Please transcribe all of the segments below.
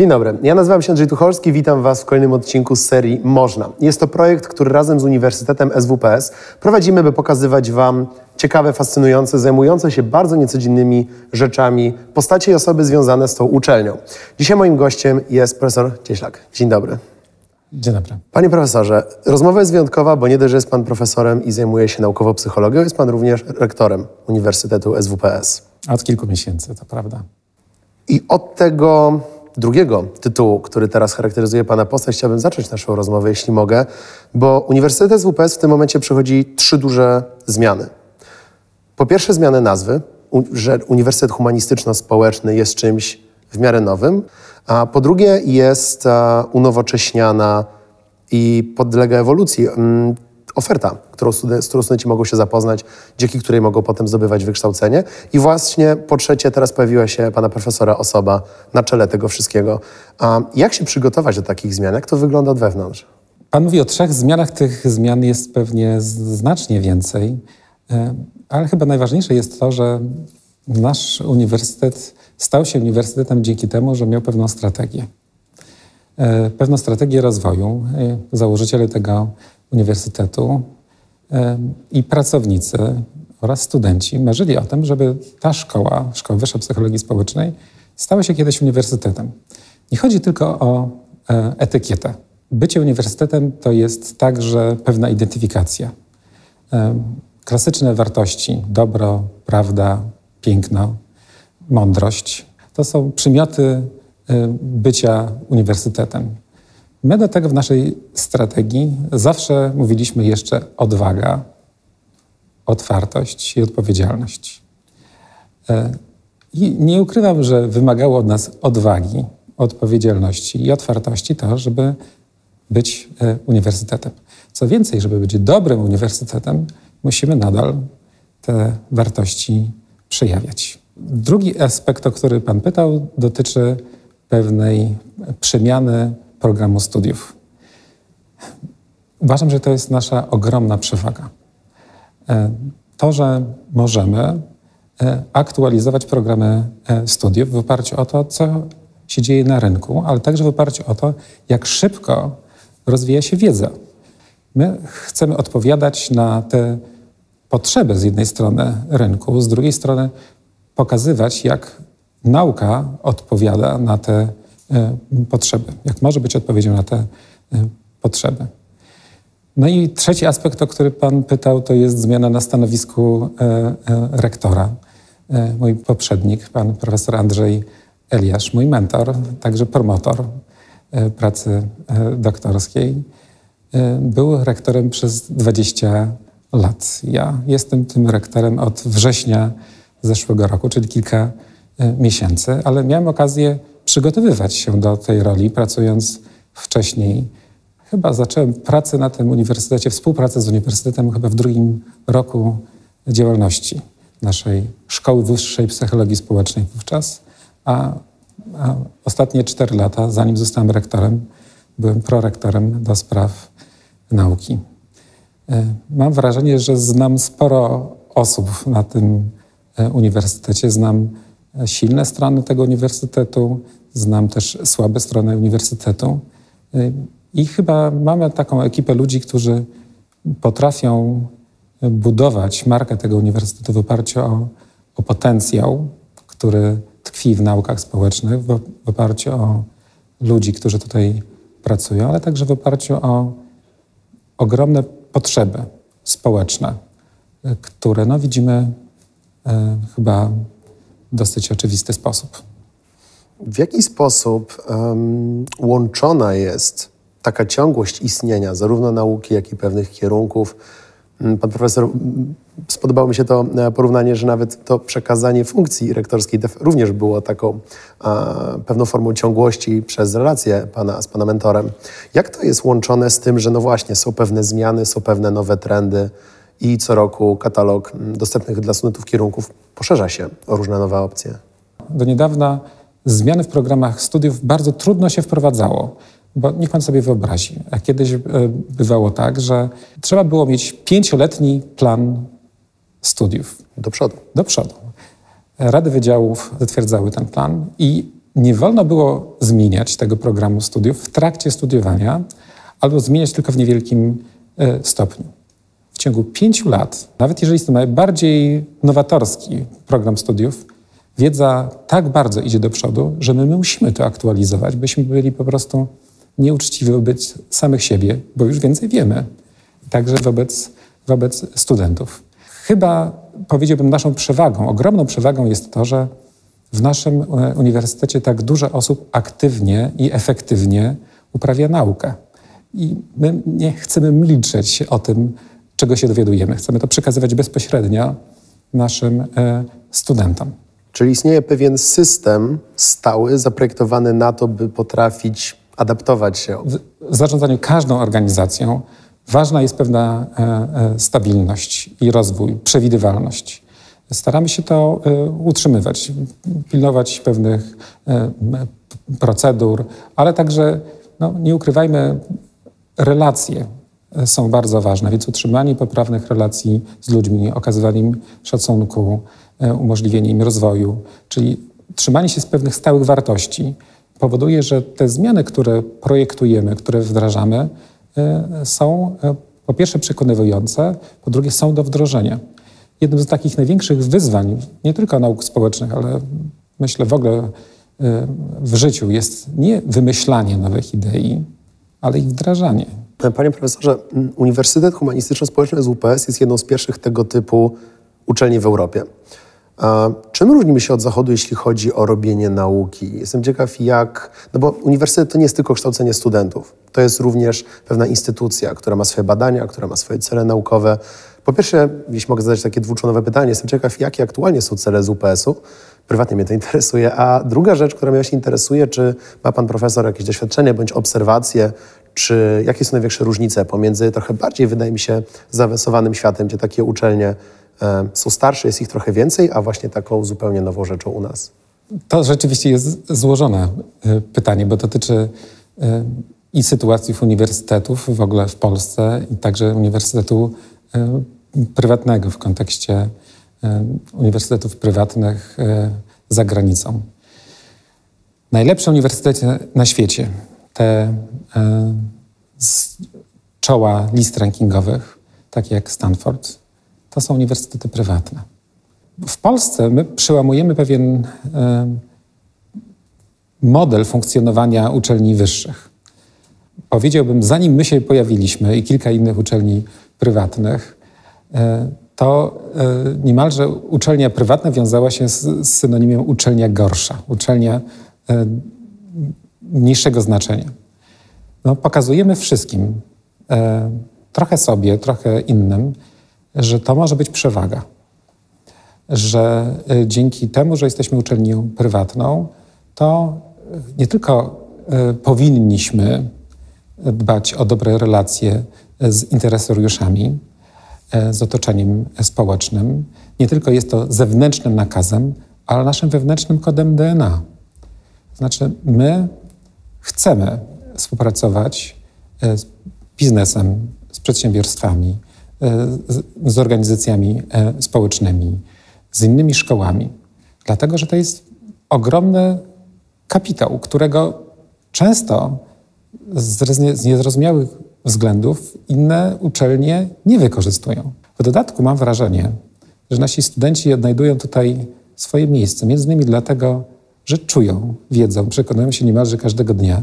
Dzień dobry, ja nazywam się Andrzej Tucholski, witam Was w kolejnym odcinku z serii Można. Jest to projekt, który razem z Uniwersytetem SWPS prowadzimy, by pokazywać Wam ciekawe, fascynujące, zajmujące się bardzo niecodziennymi rzeczami postacie i osoby związane z tą uczelnią. Dzisiaj moim gościem jest profesor Cieślak. Dzień dobry. Dzień dobry. Panie profesorze, rozmowa jest wyjątkowa, bo nie dość, że jest Pan profesorem i zajmuje się naukowo psychologią, jest Pan również rektorem Uniwersytetu SWPS. Od kilku miesięcy, to prawda. I od tego drugiego tytułu, który teraz charakteryzuje Pana postać, chciałbym zacząć naszą rozmowę, jeśli mogę, bo Uniwersytet SWPS w tym momencie przechodzi trzy duże zmiany. Po pierwsze zmianę nazwy, że Uniwersytet Humanistyczno-Społeczny jest czymś w miarę nowym, a po drugie jest unowocześniana i podlega ewolucji mm, oferta, którą z którą studenci mogą się zapoznać, dzięki której mogą potem zdobywać wykształcenie. I właśnie po trzecie teraz pojawiła się pana profesora osoba na czele tego wszystkiego. A jak się przygotować do takich zmian? Jak to wygląda od wewnątrz? Pan mówi o trzech zmianach. Tych zmian jest pewnie znacznie więcej, e, ale chyba najważniejsze jest to, że nasz uniwersytet stał się uniwersytetem dzięki temu, że miał pewną strategię. E, pewną strategię rozwoju. E, założyciele tego uniwersytetu i pracownicy oraz studenci marzyli o tym, żeby ta szkoła, Szkoła Wyższa Psychologii Społecznej, stała się kiedyś uniwersytetem. Nie chodzi tylko o e, etykietę. Bycie uniwersytetem to jest także pewna identyfikacja. Klasyczne wartości, dobro, prawda, piękno, mądrość to są przymioty bycia uniwersytetem. My do tego w naszej strategii zawsze mówiliśmy jeszcze odwaga, otwartość i odpowiedzialność. E, I nie ukrywam, że wymagało od nas odwagi, odpowiedzialności i otwartości to, żeby być e, uniwersytetem. Co więcej, żeby być dobrym uniwersytetem, musimy nadal te wartości przejawiać. Drugi aspekt, o który Pan pytał, dotyczy pewnej przemiany programu studiów. Uważam, że to jest nasza ogromna przewaga. E, to, że możemy e, aktualizować programy e, studiów w oparciu o to, co się dzieje na rynku, ale także w oparciu o to, jak szybko rozwija się wiedza. My chcemy odpowiadać na te potrzeby z jednej strony rynku, z drugiej strony pokazywać, jak nauka odpowiada na te potrzeby, jak może być odpowiedzią na te e, potrzeby. No i trzeci aspekt, o który Pan pytał, to jest zmiana na stanowisku e, rektora. Mój poprzednik, pan profesor Andrzej Eliasz, mój mentor, także promotor pracy doktorskiej, był rektorem przez 20 lat. Ja jestem tym rektorem od września zeszłego roku, czyli kilka miesięcy, ale miałem okazję przygotowywać się do tej roli, pracując wcześniej. Chyba zacząłem pracę na tym uniwersytecie, współpracę z uniwersytetem chyba w drugim roku działalności naszej Szkoły Wyższej Psychologii Społecznej wówczas, a, a ostatnie cztery lata, zanim zostałem rektorem, byłem prorektorem do spraw nauki. E, mam wrażenie, że znam sporo osób na tym e, uniwersytecie, znam e, silne strony tego uniwersytetu, znam też słabe strony uniwersytetu. Y, I chyba mamy taką ekipę ludzi, którzy potrafią budować markę tego uniwersytetu w oparciu o, o potencjał, który tkwi w naukach społecznych, w, oparciu o ludzi, którzy tutaj pracują, ale także w oparciu o ogromne potrzeby społeczne, które no, widzimy y, chyba w dosyć oczywisty sposób. W jaki sposób um, łączona jest taka ciągłość istnienia zarówno nauki, jak i pewnych kierunków? Mm, pan profesor, mm, spodobało mi się to e, porównanie, że nawet to przekazanie funkcji rektorskiej również było taką a, pewną formą ciągłości przez relację pana z pana mentorem. Jak to jest łączone z tym, że no właśnie są pewne zmiany, są pewne nowe trendy i co roku katalog mm, dostępnych dla studentów kierunków poszerza się o różne nowe opcje? Do niedawna zmiany w programach studiów bardzo trudno się wprowadzało. Bo niech pan sobie wyobrazi, jak kiedyś e, bywało tak, że trzeba było mieć pięcioletni plan studiów. Do przodu. Do przodu. Rady wydziałów zatwierdzały ten plan i nie wolno było zmieniać tego programu studiów w trakcie studiowania albo zmieniać tylko w niewielkim e, stopniu. W ciągu pięciu lat, nawet jeżeli jest to najbardziej nowatorski program studiów, wiedza tak bardzo idzie do przodu, że my, my musimy to aktualizować, byśmy byli po prostu nieuczciwi wobec samych siebie, bo już więcej wiemy, także wobec, wobec studentów. Chyba powiedziałbym naszą przewagą, ogromną przewagą jest to, że w naszym e, uniwersytecie tak dużo osób aktywnie i efektywnie uprawia naukę. I my nie chcemy milczeć o tym, czego się dowiadujemy. Chcemy to przekazywać bezpośrednio naszym e, studentom. Czyli istnieje pewien system stały, zaprojektowany na to, by potrafić adaptować się. W zarządzaniu każdą organizacją ważna jest pewna e, stabilność i rozwój, przewidywalność. Staramy się to e, utrzymywać, pilnować pewnych e, procedur, ale także, no, nie ukrywajmy, relacje są bardzo ważne, więc utrzymanie poprawnych relacji z ludźmi, okazywanie im szacunku, e, umożliwienie im rozwoju, czyli trzymanie się z pewnych stałych wartości powoduje, że te zmiany, które projektujemy, które wdrażamy, są po pierwsze przekonywujące, po drugie są do wdrożenia jednym z takich największych wyzwań, nie tylko nauk społecznych, ale myślę w ogóle w życiu jest nie wymyślanie nowych idei, ale ich wdrażanie. Panie profesorze, Uniwersytet Humanistyczno-Społeczny z UPS jest jedną z pierwszych tego typu uczelni w Europie. A czym różnimy się od Zachodu, jeśli chodzi o robienie nauki? Jestem ciekaw, jak. No bo uniwersytet to nie jest tylko kształcenie studentów. To jest również pewna instytucja, która ma swoje badania, która ma swoje cele naukowe. Po pierwsze, jeśli mogę zadać takie dwuczłonowe pytanie, jestem ciekaw, jakie aktualnie są cele z UPS-u. Prywatnie mnie to interesuje. A druga rzecz, która mnie się interesuje, czy ma pan profesor jakieś doświadczenie bądź obserwacje, czy jakie są największe różnice pomiędzy trochę bardziej, wydaje mi się, zaawansowanym światem, gdzie takie uczelnie są starsze, jest ich trochę więcej, a właśnie taką zupełnie nową rzeczą u nas? To rzeczywiście jest złożone e, pytanie, bo dotyczy e, i sytuacji uniwersytetów w ogóle w Polsce, i także Uniwersytetu E, prywatnego w kontekście e, uniwersytetów prywatnych e, za granicą. Najlepsze uniwersytety na świecie, te z czoła list rankingowych, takie jak Stanford, to są uniwersytety prywatne. W Polsce my przełamujemy pewien model funkcjonowania uczelni wyższych. Powiedziałbym, zanim my się pojawiliśmy i kilka innych uczelni prywatnych, e, to e, niemalże uczelnia prywatna wiązała się z, synonimem uczelnia gorsza, uczelnia e, mniejszego znaczenia. No, pokazujemy wszystkim, trochę sobie, trochę innym, że to może być przewaga. Że dzięki temu, że jesteśmy uczelnią prywatną, to nie tylko powinniśmy dbać o dobre relacje z interesariuszami, z otoczeniem społecznym. Nie tylko jest to zewnętrznym nakazem, ale naszym wewnętrznym kodem DNA. Znaczy, my chcemy współpracować z biznesem, z przedsiębiorstwami, z organizacjami społecznymi, z innymi szkołami, dlatego że to jest ogromny kapitał, którego często z niezrozumiałych względów inne uczelnie nie wykorzystują. W dodatku mam wrażenie, że nasi studenci odnajdują tutaj swoje miejsce, między innymi dlatego, że czują, wiedzą, przekonują się niemalże każdego dnia,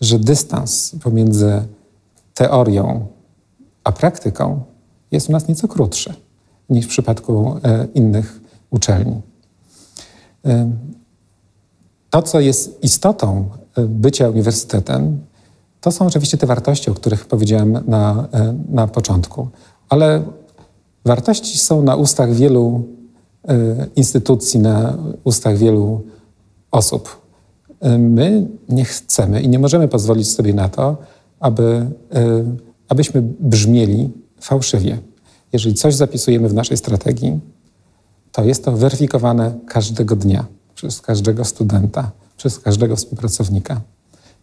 że dystans pomiędzy teorią a praktyką jest u nas nieco krótszy niż w przypadku e, innych uczelni. E, to, co jest istotą e, bycia uniwersytetem, to są oczywiście te wartości, o których powiedziałem na, na początku, ale wartości są na ustach wielu instytucji, na ustach wielu osób. My nie chcemy i nie możemy pozwolić sobie na to, aby, abyśmy brzmieli fałszywie. Jeżeli coś zapisujemy w naszej strategii, to jest to weryfikowane każdego dnia przez każdego studenta, przez każdego współpracownika.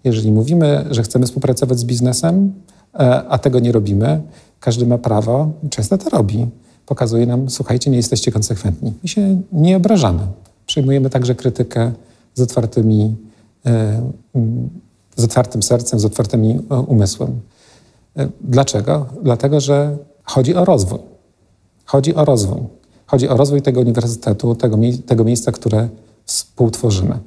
Jeżeli mówimy, że chcemy współpracować z biznesem, e, a tego nie robimy, każdy ma prawo, często to robi. Pokazuje nam, słuchajcie, nie jesteście konsekwentni. My się nie obrażamy. Przyjmujemy także krytykę z otwartymi, z otwartym sercem, z otwartymi umysłem. Dlaczego? Dlatego, że chodzi o rozwój. Chodzi o rozwój. Chodzi o rozwój tego uniwersytetu, tego, tego miejsca, które współtworzymy.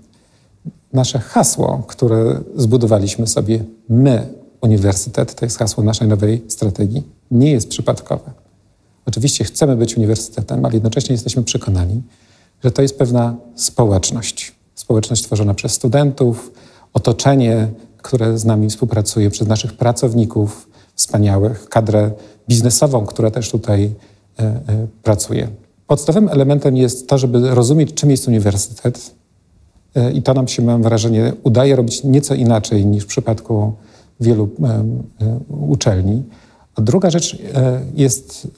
Nasze hasło, które zbudowaliśmy sobie my, uniwersytet, to jest hasło naszej nowej strategii, nie jest przypadkowe. Oczywiście chcemy być uniwersytetem, ale jednocześnie jesteśmy przekonani, że to jest pewna społeczność. Społeczność tworzona przez studentów, otoczenie, które z nami współpracuje, przez naszych pracowników wspaniałych, kadrę biznesową, która też tutaj e, e, pracuje. Podstawowym elementem jest to, żeby rozumieć, czym jest uniwersytet. E, I to nam się, mam wrażenie, udaje robić nieco inaczej niż w przypadku wielu uczelni. A druga rzecz jest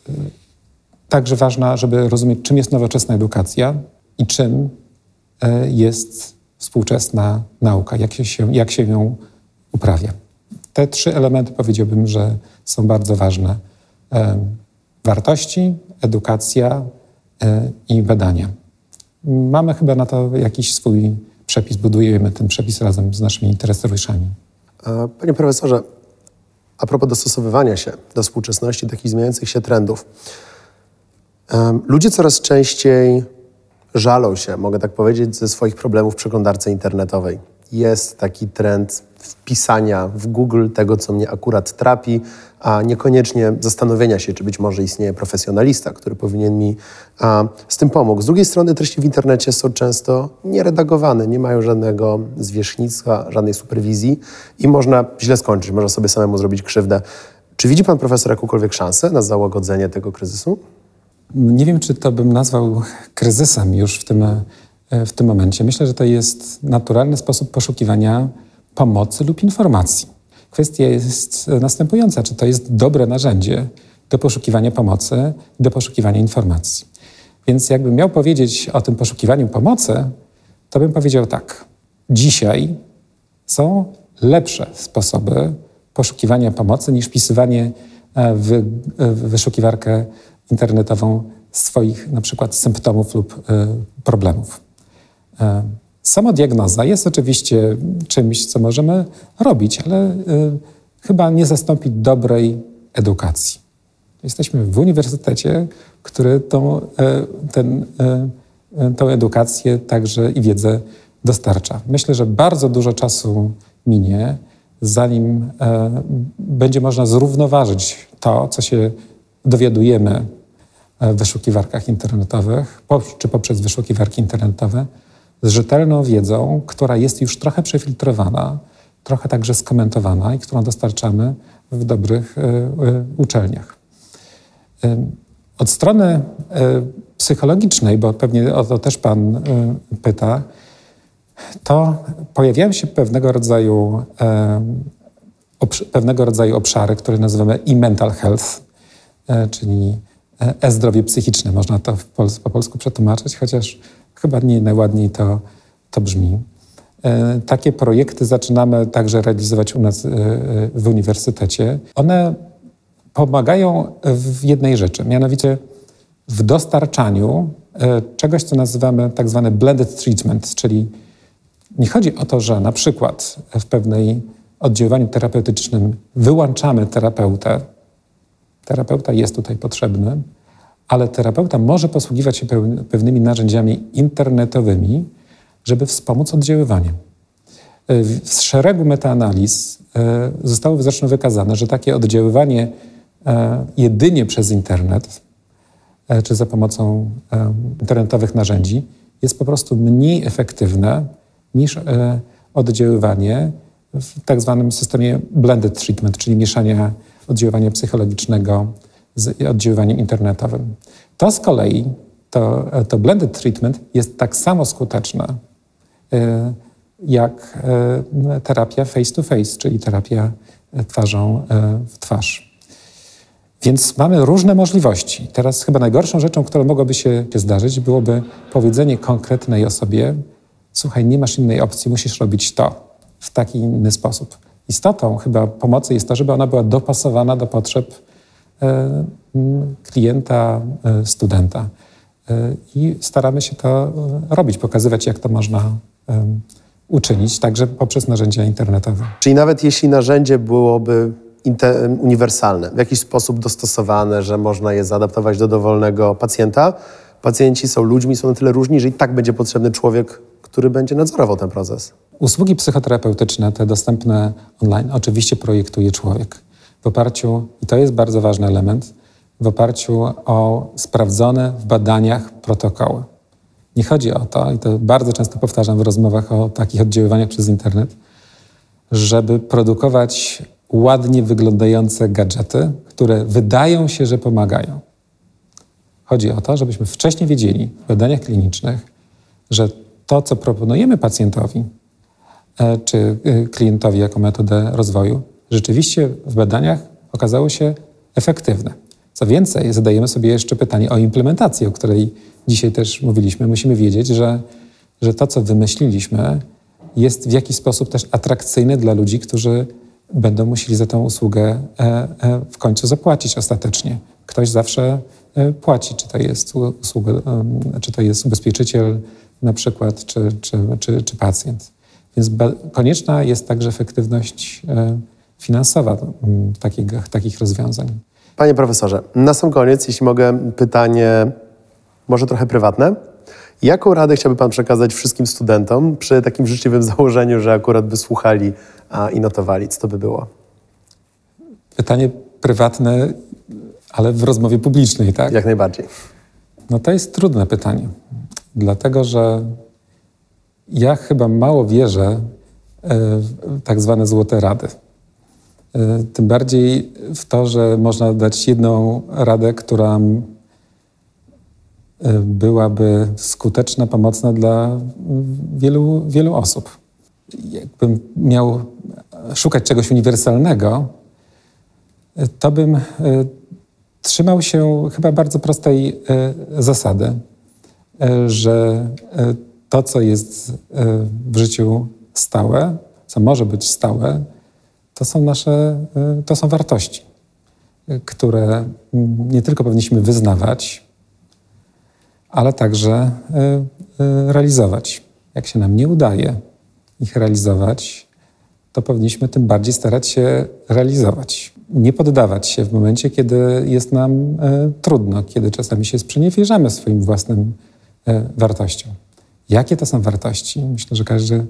także ważna, żeby rozumieć, czym jest nowoczesna edukacja i czym jest współczesna nauka, jak się, jak się ją uprawia. Te trzy elementy powiedziałbym, że są bardzo ważne. Wartości, edukacja e, i badania. Mamy chyba na to jakiś swój przepis, budujemy ten przepis razem z naszymi interesariuszami. Panie profesorze, a propos dostosowywania się do współczesności, takich zmieniających się trendów. Ludzie coraz częściej żalą się, mogę tak powiedzieć, ze swoich problemów w przeglądarce internetowej. Jest taki trend wpisania w Google tego, co mnie akurat trapi, a niekoniecznie zastanowienia się, czy być może istnieje profesjonalista, który powinien mi a, z tym pomóc. Z drugiej strony treści w internecie są często nieredagowane, nie mają żadnego zwierzchnictwa, żadnej superwizji i można źle skończyć, można sobie samemu zrobić krzywdę. Czy widzi pan profesor jakąkolwiek szansę na załagodzenie tego kryzysu? Nie wiem, czy to bym nazwał kryzysem już w tym, w tym momencie. Myślę, że to jest naturalny sposób poszukiwania pomocy lub informacji. Kwestia jest następująca: czy to jest dobre narzędzie do poszukiwania pomocy, do poszukiwania informacji? Więc jakbym miał powiedzieć o tym poszukiwaniu pomocy, to bym powiedział tak. Dzisiaj są lepsze sposoby poszukiwania pomocy niż wpisywanie e, w, w wyszukiwarkę internetową swoich na przykład symptomów lub e, problemów. E, Samodiagnoza jest oczywiście czymś, co możemy robić, ale y, chyba nie zastąpi dobrej edukacji. Jesteśmy w uniwersytecie, który tą, y, ten, y, tą edukację także i wiedzę dostarcza. Myślę, że bardzo dużo czasu minie, zanim będzie można zrównoważyć to, co się dowiadujemy w wyszukiwarkach internetowych, czy poprzez wyszukiwarki internetowe, z rzetelną wiedzą, która jest już trochę przefiltrowana, trochę także skomentowana i którą dostarczamy w dobrych y, y, uczelniach. Od strony psychologicznej, bo pewnie o to też Pan pyta, to pojawiają się pewnego rodzaju, pewnego rodzaju obszary, które nazywamy e-mental health, czyli e-zdrowie psychiczne. Można to po polsku przetłumaczyć, chociaż Chyba nie najładniej to, to brzmi. E, takie projekty zaczynamy także realizować u nas e, w uniwersytecie. One pomagają w jednej rzeczy, mianowicie w dostarczaniu e, czegoś, co nazywamy tak zwany blended treatment, czyli nie chodzi o to, że na przykład w pewnej oddziaływaniu terapeutycznym wyłączamy terapeutę. Terapeuta jest tutaj potrzebny, ale terapeuta może posługiwać się pewnymi narzędziami internetowymi, żeby wspomóc oddziaływanie. Z szeregu metaanaliz e, zostało zresztą wykazane, że takie oddziaływanie e, jedynie przez internet e, czy za pomocą internetowych narzędzi jest po prostu mniej efektywne niż oddziaływanie w tak zwanym systemie blended treatment, czyli mieszania oddziaływania psychologicznego z oddziaływaniem internetowym. To z kolei, to, to blended treatment jest tak samo skuteczne e, jak e, terapia face to face, czyli terapia e, twarzą w twarz. Więc mamy różne możliwości. Teraz chyba najgorszą rzeczą, która mogłaby się zdarzyć, byłoby powiedzenie konkretnej osobie: Słuchaj, nie masz innej opcji, musisz robić to w taki inny sposób. Istotą chyba pomocy jest to, żeby ona była dopasowana do potrzeb E, klienta, e, studenta. E, I staramy się to robić, pokazywać, jak to można uczynić, także poprzez narzędzia internetowe. Czyli nawet jeśli narzędzie byłoby uniwersalne, w jakiś sposób dostosowane, że można je zaadaptować do dowolnego pacjenta, pacjenci są ludźmi, są na tyle różni, że i tak będzie potrzebny człowiek, który będzie nadzorował ten proces. Usługi psychoterapeutyczne, te dostępne online, oczywiście projektuje człowiek. W oparciu, i to jest bardzo ważny element, w oparciu o sprawdzone w badaniach protokoły. Nie chodzi o to, i to bardzo często powtarzam w rozmowach o takich oddziaływaniach przez internet, żeby produkować ładnie wyglądające gadżety, które wydają się, że pomagają. Chodzi o to, żebyśmy wcześniej wiedzieli w badaniach klinicznych, że to, co proponujemy pacjentowi e, czy e, klientowi jako metodę rozwoju, rzeczywiście w badaniach okazało się efektywne. Co więcej, zadajemy sobie jeszcze pytanie o implementację, o której dzisiaj też mówiliśmy. Musimy wiedzieć, że, że to, co wymyśliliśmy, jest w jakiś sposób też atrakcyjne dla ludzi, którzy będą musieli za tą usługę e, e, w końcu zapłacić ostatecznie. Ktoś zawsze e, płaci, czy to jest usługa, czy to jest ubezpieczyciel na przykład, czy, czy, czy, czy pacjent. Więc konieczna jest także efektywność finansowa m, takich, takich rozwiązań. Panie profesorze, na sam koniec, jeśli mogę, pytanie może trochę prywatne. Jaką radę chciałby Pan przekazać wszystkim studentom przy takim życzliwym założeniu, że akurat by słuchali a, i notowali? Co to by było? Pytanie prywatne, ale w rozmowie publicznej, tak? Jak najbardziej. No to jest trudne pytanie, dlatego że ja chyba mało wierzę e, w tak zwane złote rady. E, Tym bardziej w to, że można dać jedną radę, która e, byłaby skuteczna, pomocna dla wielu, wielu osób. Jakbym miał szukać czegoś uniwersalnego, e, to bym trzymał się chyba bardzo prostej zasady, że to, co jest w życiu stałe, co może być stałe, to są nasze, e, to są wartości, e, które mm, nie tylko powinniśmy wyznawać, ale także e, realizować. Jak się nam nie udaje ich realizować, to powinniśmy tym bardziej starać się realizować. Nie poddawać się w momencie, kiedy jest nam trudno, kiedy czasami się sprzeniewierzamy swoim własnym wartościom. Jakie to są wartości? Myślę, że każdy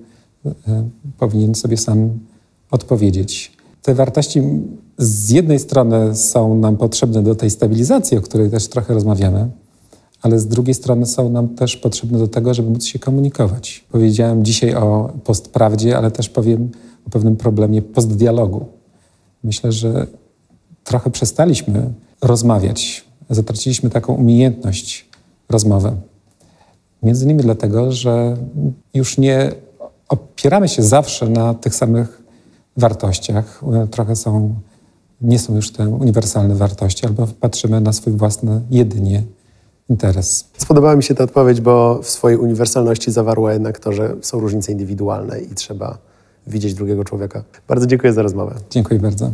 powinien sobie sam odpowiedzieć. Te wartości z jednej strony są nam potrzebne do tej stabilizacji, o której też trochę rozmawiamy, ale z drugiej strony są nam też potrzebne do tego, żeby móc się komunikować. Powiedziałem dzisiaj o postprawdzie, ale też powiem o pewnym problemie postdialogu. Myślę, że trochę przestaliśmy rozmawiać, zatraciliśmy taką umiejętność rozmowy. Między innymi dlatego, że już nie opieramy się zawsze na tych samych wartościach. Trochę są, nie są już te uniwersalne wartości, albo patrzymy na swój własny jedynie interes. Spodobała mi się ta odpowiedź, bo w swojej uniwersalności zawarła jednak to, że są różnice indywidualne i trzeba widzieć drugiego człowieka. Bardzo dziękuję za rozmowę. Dziękuję bardzo.